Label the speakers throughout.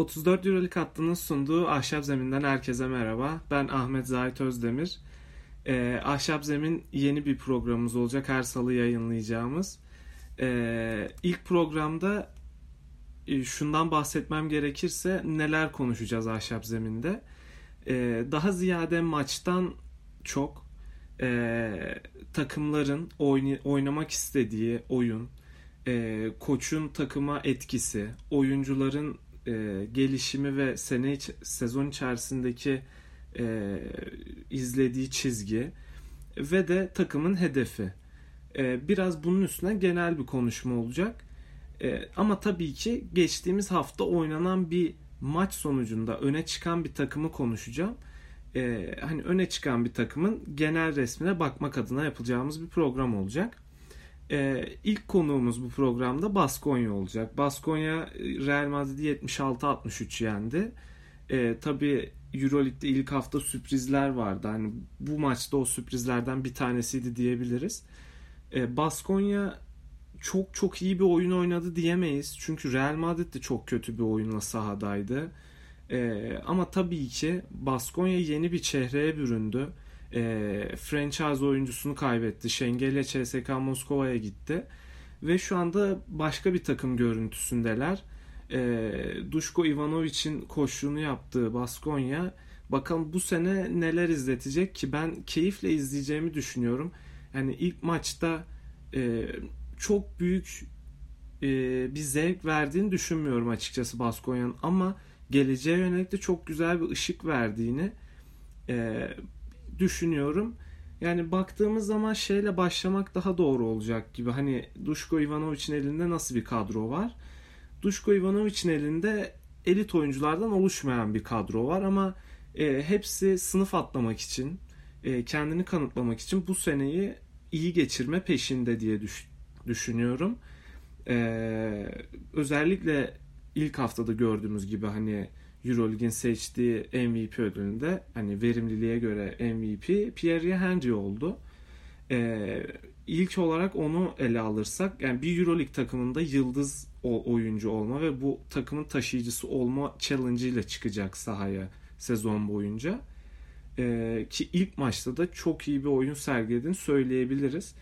Speaker 1: 34 Euroleague hattının sunduğu Ahşap Zemin'den herkese merhaba. Ben Ahmet Zahit Özdemir. Ee, Ahşap Zemin yeni bir programımız olacak. Her salı yayınlayacağımız. Ee, ilk programda e, şundan bahsetmem gerekirse neler konuşacağız Ahşap Zemin'de. Ee, daha ziyade maçtan çok e, takımların oyn- oynamak istediği oyun, e, koçun takıma etkisi, oyuncuların e, gelişimi ve sene iç- sezon içerisindeki e, izlediği çizgi ve de takımın hedefi. E, biraz bunun üstüne genel bir konuşma olacak. E, ama tabii ki geçtiğimiz hafta oynanan bir maç sonucunda öne çıkan bir takımı konuşacağım. E, hani öne çıkan bir takımın genel resmine bakmak adına yapacağımız bir program olacak. Ee, ilk konuğumuz bu programda Baskonya olacak. Baskonya Real Madrid'i 76-63 yendi. Ee, Tabi Euroleague'de ilk hafta sürprizler vardı. Hani bu maçta o sürprizlerden bir tanesiydi diyebiliriz. Ee, Baskonya çok çok iyi bir oyun oynadı diyemeyiz. Çünkü Real Madrid de çok kötü bir oyunla sahadaydı. Ee, ama tabii ki Baskonya yeni bir çehreye büründü e, franchise oyuncusunu kaybetti. Şengelya CSK Moskova'ya gitti. Ve şu anda başka bir takım görüntüsündeler. E, Duşko Ivanovic'in koşluğunu yaptığı Baskonya bakalım bu sene neler izletecek ki ben keyifle izleyeceğimi düşünüyorum. Yani ilk maçta e, çok büyük e, bir zevk verdiğini düşünmüyorum açıkçası Baskonya'nın ama geleceğe yönelik de çok güzel bir ışık verdiğini e, düşünüyorum. Yani baktığımız zaman şeyle başlamak daha doğru olacak gibi. Hani Duško Ivanovic'in elinde nasıl bir kadro var? Duško Ivanovic'in elinde elit oyunculardan oluşmayan bir kadro var ama e, hepsi sınıf atlamak için, e, kendini kanıtlamak için bu seneyi iyi geçirme peşinde diye düş, düşünüyorum. E, özellikle ilk haftada gördüğümüz gibi hani Euroleague'in seçtiği MVP ödülünde hani verimliliğe göre MVP Pierre Henry oldu. Ee, ilk olarak onu ele alırsak yani bir Euroleague takımında yıldız oyuncu olma ve bu takımın taşıyıcısı olma challenge ile çıkacak sahaya sezon boyunca. Ee, ki ilk maçta da çok iyi bir oyun sergilediğini söyleyebiliriz.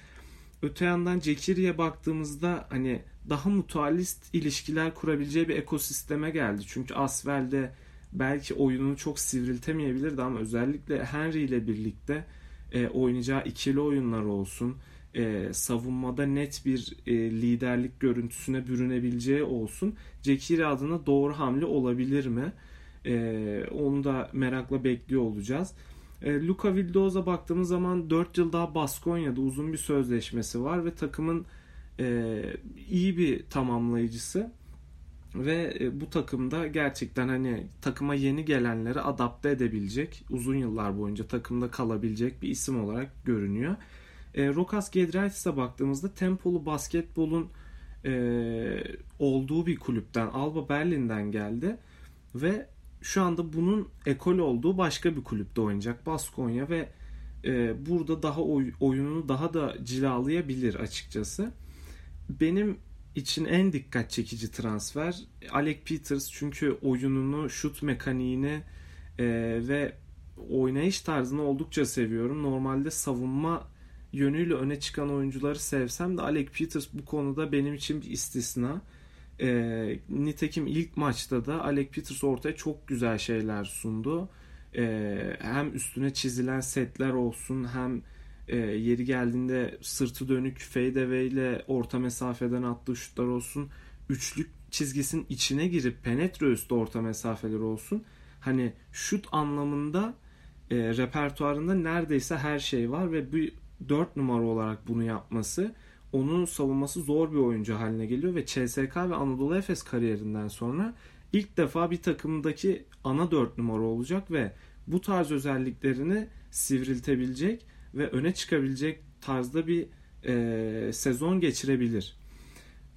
Speaker 1: Öte yandan Cekiri'ye baktığımızda hani daha mutualist ilişkiler kurabileceği bir ekosisteme geldi. Çünkü Asvel'de belki oyununu çok sivriltemeyebilirdi ama özellikle Henry ile birlikte e, oynayacağı ikili oyunlar olsun, e, savunmada net bir e, liderlik görüntüsüne bürünebileceği olsun. Cekiri adına doğru hamle olabilir mi? E, onu da merakla bekliyor olacağız. E, Luka Vildoz'a baktığımız zaman 4 yıl daha Baskonya'da uzun bir sözleşmesi var ve takımın e, iyi bir tamamlayıcısı ve e, bu takımda gerçekten hani takıma yeni gelenleri adapte edebilecek, uzun yıllar boyunca takımda kalabilecek bir isim olarak görünüyor. E, Rokas Gedraitis'e baktığımızda tempolu basketbolun e, olduğu bir kulüpten, Alba Berlin'den geldi ve şu anda bunun ekol olduğu başka bir kulüpte oynayacak Baskonya ve e, burada daha oy, oyununu daha da cilalayabilir açıkçası benim için en dikkat çekici transfer Alec Peters çünkü oyununu, şut mekaniğini e, ve oynayış tarzını oldukça seviyorum. Normalde savunma yönüyle öne çıkan oyuncuları sevsem de Alec Peters bu konuda benim için bir istisna. E, nitekim ilk maçta da Alec Peters ortaya çok güzel şeyler sundu. E, hem üstüne çizilen setler olsun hem e, yeri geldiğinde sırtı dönük fadeaway ile orta mesafeden attığı şutlar olsun. Üçlük çizgisinin içine girip penetre üstü orta mesafeler olsun. Hani şut anlamında e, repertuarında neredeyse her şey var ve bir 4 numara olarak bunu yapması onun savunması zor bir oyuncu haline geliyor ve CSK ve Anadolu Efes kariyerinden sonra ilk defa bir takımdaki ana 4 numara olacak ve bu tarz özelliklerini sivriltebilecek ve öne çıkabilecek tarzda bir e, sezon geçirebilir.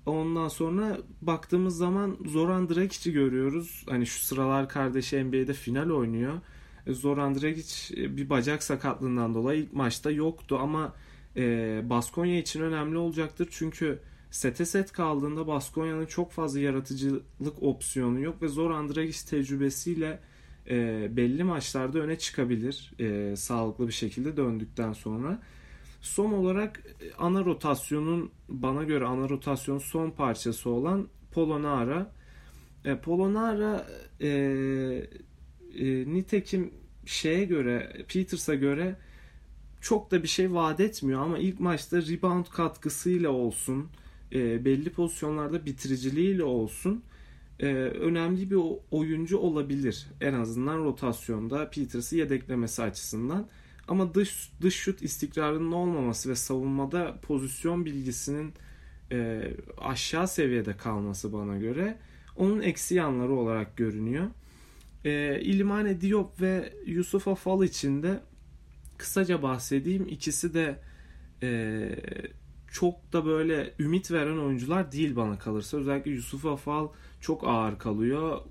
Speaker 1: Ondan sonra baktığımız zaman Zoran Dragic'i görüyoruz. Hani şu sıralar kardeşi NBA'de final oynuyor. E, Zoran Dragic e, bir bacak sakatlığından dolayı ilk maçta yoktu ama e, Baskonya için önemli olacaktır. Çünkü sete set kaldığında Baskonya'nın çok fazla yaratıcılık opsiyonu yok ve zor Andragis tecrübesiyle e, belli maçlarda öne çıkabilir e, sağlıklı bir şekilde döndükten sonra. Son olarak e, ana rotasyonun bana göre ana rotasyonun son parçası olan Polonara. E, Polonara e, e, nitekim şeye göre Peters'a göre çok da bir şey vaat etmiyor ama ilk maçta rebound katkısıyla olsun e, belli pozisyonlarda bitiriciliğiyle olsun e, önemli bir oyuncu olabilir. En azından rotasyonda Peters'ı yedeklemesi açısından. Ama dış dış şut istikrarının olmaması ve savunmada pozisyon bilgisinin e, aşağı seviyede kalması bana göre onun eksi yanları olarak görünüyor. E, İlimane Diop ve Yusuf Afal için de kısaca bahsedeyim. İkisi de e, çok da böyle ümit veren oyuncular değil bana kalırsa. Özellikle Yusuf Afal çok ağır kalıyor.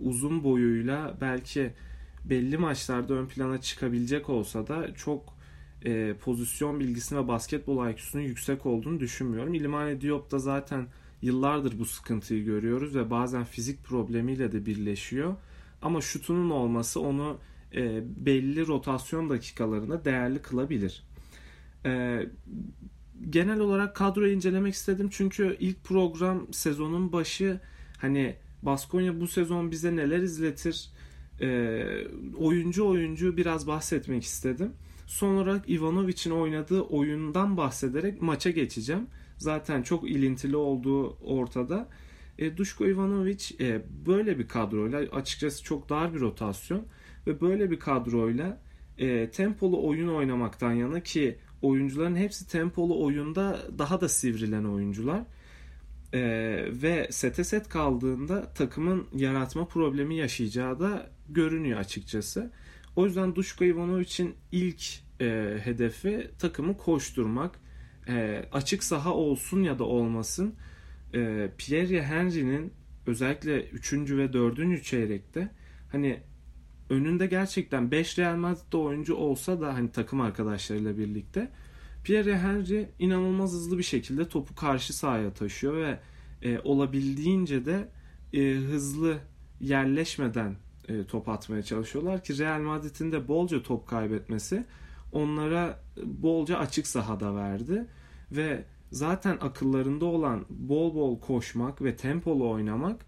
Speaker 1: Uzun boyuyla belki belli maçlarda ön plana çıkabilecek olsa da çok e, pozisyon bilgisini ve basketbol IQ'sunun yüksek olduğunu düşünmüyorum. İlimane Diop da zaten yıllardır bu sıkıntıyı görüyoruz ve bazen fizik problemiyle de birleşiyor. Ama şutunun olması onu e, belli rotasyon dakikalarında değerli kılabilir. E, genel olarak kadroyu incelemek istedim çünkü ilk program sezonun başı hani Baskonya bu sezon bize neler izletir e, oyuncu oyuncu biraz bahsetmek istedim. Son olarak Ivanovic'in oynadığı oyundan bahsederek maça geçeceğim. Zaten çok ilintili olduğu ortada. E, Duško Ivanovic e, böyle bir kadroyla açıkçası çok dar bir rotasyon ve böyle bir kadroyla e, tempolu oyun oynamaktan yana ki oyuncuların hepsi tempolu oyunda daha da sivrilen oyuncular. E, ve sete set kaldığında takımın yaratma problemi yaşayacağı da görünüyor açıkçası. O yüzden Duško Ivanovic'in ilk e, hedefi takımı koşturmak. E, açık saha olsun ya da olmasın. E, Pierre Henry'nin özellikle 3. ve 4. çeyrekte hani önünde gerçekten 5 Real Madrid'de oyuncu olsa da hani takım arkadaşlarıyla birlikte Pierre Henry inanılmaz hızlı bir şekilde topu karşı sahaya taşıyor ve e, olabildiğince de e, hızlı yerleşmeden e, top atmaya çalışıyorlar ki Real Madrid'in de bolca top kaybetmesi onlara bolca açık sahada verdi ve zaten akıllarında olan bol bol koşmak ve tempolu oynamak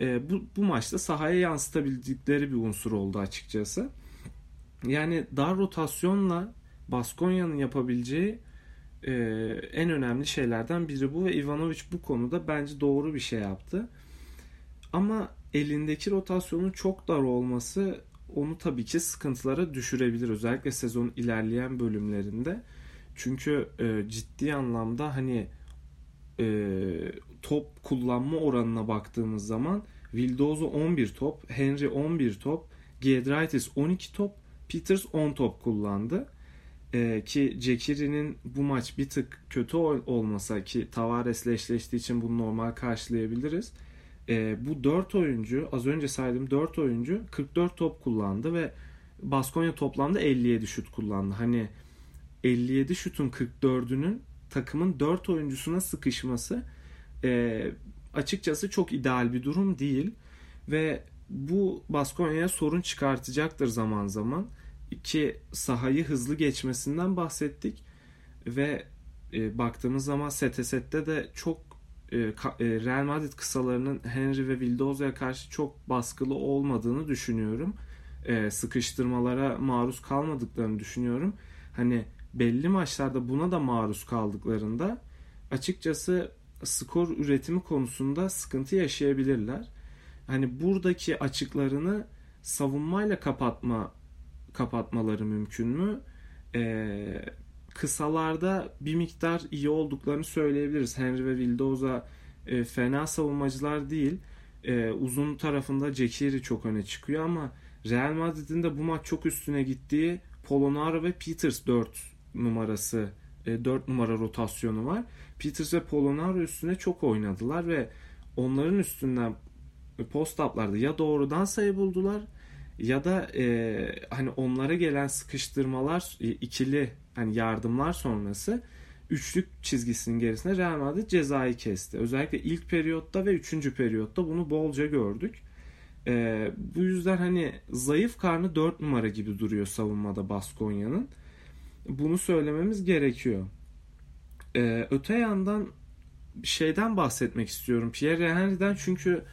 Speaker 1: e, bu, bu maçta sahaya yansıtabildikleri bir unsur oldu açıkçası. Yani dar rotasyonla Baskonya'nın yapabileceği e, en önemli şeylerden biri bu ve Ivanovic bu konuda bence doğru bir şey yaptı. Ama elindeki rotasyonun çok dar olması onu tabii ki sıkıntılara düşürebilir. Özellikle sezonun ilerleyen bölümlerinde. Çünkü e, ciddi anlamda hani e, top kullanma oranına baktığımız zaman Vildozo 11 top, Henry 11 top, Giedraitis 12 top, Peters 10 top kullandı. Ee, ki Cekiri'nin bu maç bir tık kötü olmasa ki Tavares'le eşleştiği için bunu normal karşılayabiliriz. Ee, bu 4 oyuncu az önce saydığım 4 oyuncu 44 top kullandı ve Baskonya toplamda 57 şut kullandı. Hani 57 şutun 44'ünün takımın 4 oyuncusuna sıkışması e, açıkçası çok ideal bir durum değil ve bu Baskonya'ya sorun çıkartacaktır zaman zaman ki sahayı hızlı geçmesinden bahsettik ve e, baktığımız zaman sete sette de çok e, e, Real Madrid kısalarının Henry ve Vildoza'ya karşı çok baskılı olmadığını düşünüyorum. E, sıkıştırmalara maruz kalmadıklarını düşünüyorum. Hani belli maçlarda buna da maruz kaldıklarında açıkçası skor üretimi konusunda sıkıntı yaşayabilirler. Hani buradaki açıklarını savunmayla kapatma kapatmaları mümkün mü? Ee, kısalarda bir miktar iyi olduklarını söyleyebiliriz. Henry ve Vildoza e, fena savunmacılar değil. E, uzun tarafında Cekiri çok öne çıkıyor ama Real Madrid'in de bu maç çok üstüne gittiği Polonara ve Peters 4 numarası 4 e, numara rotasyonu var. Peters ve Polonara üstüne çok oynadılar ve onların üstünden post-up'larda ya doğrudan sayı buldular ya da e, hani onlara gelen sıkıştırmalar ikili hani yardımlar sonrası üçlük çizgisinin gerisinde Real Madrid cezayı kesti. Özellikle ilk periyotta ve üçüncü periyotta bunu bolca gördük. E, bu yüzden hani zayıf karnı 4 numara gibi duruyor savunmada Baskonya'nın. Bunu söylememiz gerekiyor. E, öte yandan şeyden bahsetmek istiyorum. Pierre Henry'den çünkü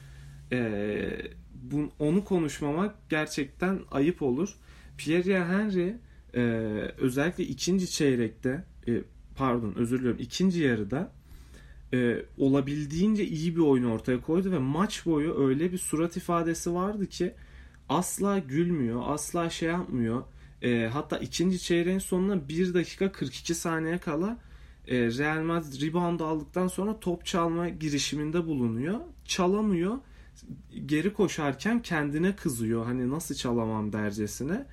Speaker 1: e, bu, onu konuşmamak gerçekten ayıp olur. Pierre Henry e, özellikle ikinci çeyrekte e, pardon özür diliyorum ikinci yarıda e, olabildiğince iyi bir oyun ortaya koydu ve maç boyu öyle bir surat ifadesi vardı ki asla gülmüyor, asla şey yapmıyor. E, hatta ikinci çeyreğin sonuna 1 dakika 42 saniye kala e, Real Madrid rebound aldıktan sonra top çalma girişiminde bulunuyor. Çalamıyor. Geri koşarken kendine kızıyor. Hani nasıl çalamam dercesine.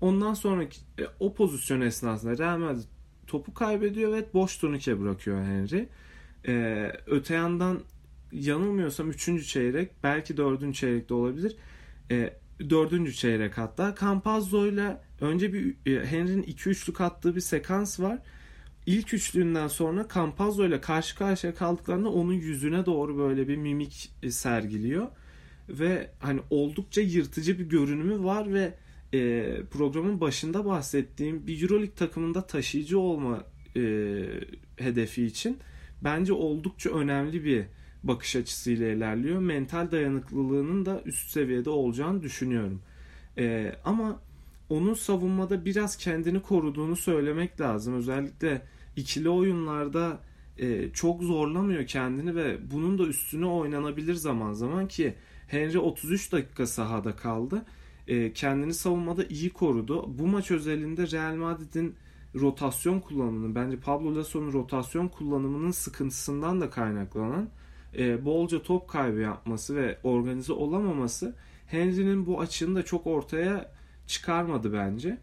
Speaker 1: Ondan sonraki e, o pozisyon esnasında Real Madrid topu kaybediyor ve boş turnike bırakıyor Henry. Ee, öte yandan yanılmıyorsam 3. çeyrek belki 4. çeyrekte olabilir. Ee, 4. çeyrek hatta Campazzo ile önce bir e, Henry'nin 2-3'lük attığı bir sekans var. İlk üçlüğünden sonra Campazzo ile karşı karşıya kaldıklarında onun yüzüne doğru böyle bir mimik e, sergiliyor. Ve hani oldukça yırtıcı bir görünümü var ve e, programın başında bahsettiğim bir Euroleague takımında taşıyıcı olma e, hedefi için bence oldukça önemli bir bakış açısıyla ilerliyor. Mental dayanıklılığının da üst seviyede olacağını düşünüyorum. E, ama onun savunmada biraz kendini koruduğunu söylemek lazım. Özellikle ikili oyunlarda e, çok zorlamıyor kendini ve bunun da üstüne oynanabilir zaman zaman ki Henry 33 dakika sahada kaldı e, kendini savunmada iyi korudu. Bu maç özelinde Real Madrid'in rotasyon kullanımının bence Pablo Lasso'nun rotasyon kullanımının sıkıntısından da kaynaklanan e, bolca top kaybı yapması ve organize olamaması Henry'nin bu açığını da çok ortaya çıkarmadı bence.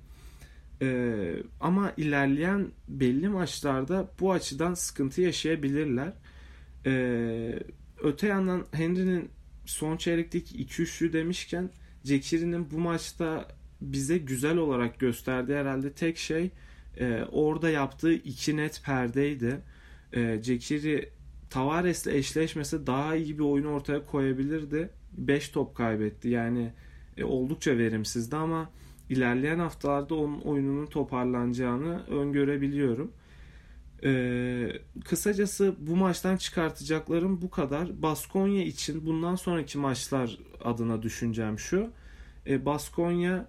Speaker 1: E, ama ilerleyen belli maçlarda bu açıdan sıkıntı yaşayabilirler. E, öte yandan Henry'nin son çeyrekteki 2-3'lü demişken Cekiri'nin bu maçta bize güzel olarak gösterdiği herhalde tek şey e, orada yaptığı iki net perdeydi. E, Cekiri Tavares'le eşleşmese daha iyi bir oyun ortaya koyabilirdi. 5 top kaybetti. Yani e, oldukça verimsizdi ama ilerleyen haftalarda onun oyununun toparlanacağını öngörebiliyorum. Ee, kısacası bu maçtan çıkartacaklarım bu kadar. Baskonya için bundan sonraki maçlar adına düşüneceğim şu. Ee, Baskonya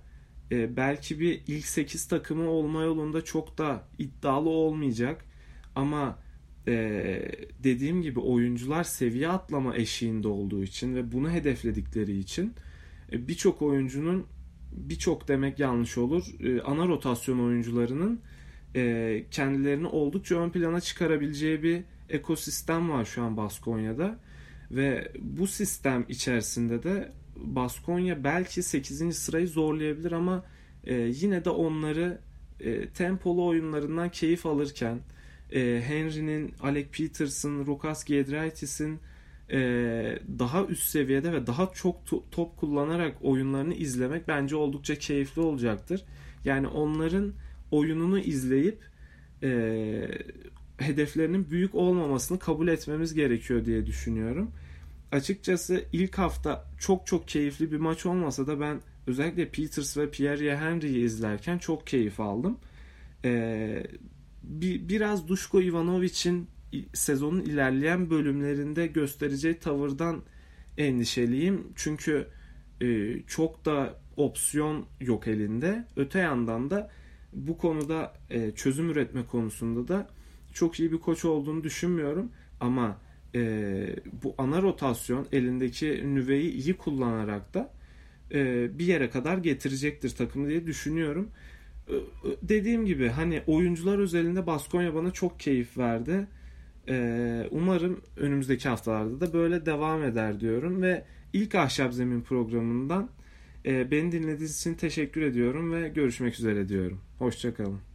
Speaker 1: e, belki bir ilk 8 takımı olma yolunda çok da iddialı olmayacak. Ama e, dediğim gibi oyuncular seviye atlama eşiğinde olduğu için ve bunu hedefledikleri için birçok oyuncunun birçok demek yanlış olur. E, ana rotasyon oyuncularının e, kendilerini oldukça ön plana çıkarabileceği bir ekosistem var şu an Baskonya'da. Ve bu sistem içerisinde de Baskonya belki 8. sırayı zorlayabilir ama e, yine de onları e, tempolu oyunlarından keyif alırken e, Henry'nin, Alec Peterson, Rukas Giedraitis'in e, daha üst seviyede ve daha çok to- top kullanarak oyunlarını izlemek bence oldukça keyifli olacaktır. Yani onların oyununu izleyip e, hedeflerinin büyük olmamasını kabul etmemiz gerekiyor diye düşünüyorum. Açıkçası ilk hafta çok çok keyifli bir maç olmasa da ben özellikle Peters ve Pierre Henry'yi izlerken çok keyif aldım. Ee, bir, biraz Duşko Ivanovic'in sezonun ilerleyen bölümlerinde göstereceği tavırdan endişeliyim. Çünkü e, çok da opsiyon yok elinde. Öte yandan da bu konuda e, çözüm üretme konusunda da çok iyi bir koç olduğunu düşünmüyorum. Ama e, bu ana rotasyon elindeki nüveyi iyi kullanarak da e, bir yere kadar getirecektir takımı diye düşünüyorum. E, dediğim gibi hani oyuncular özelinde Baskonya bana çok keyif verdi. Umarım önümüzdeki haftalarda da böyle devam eder diyorum ve ilk Ahşap Zemin programından beni dinlediğiniz için teşekkür ediyorum ve görüşmek üzere diyorum. Hoşçakalın.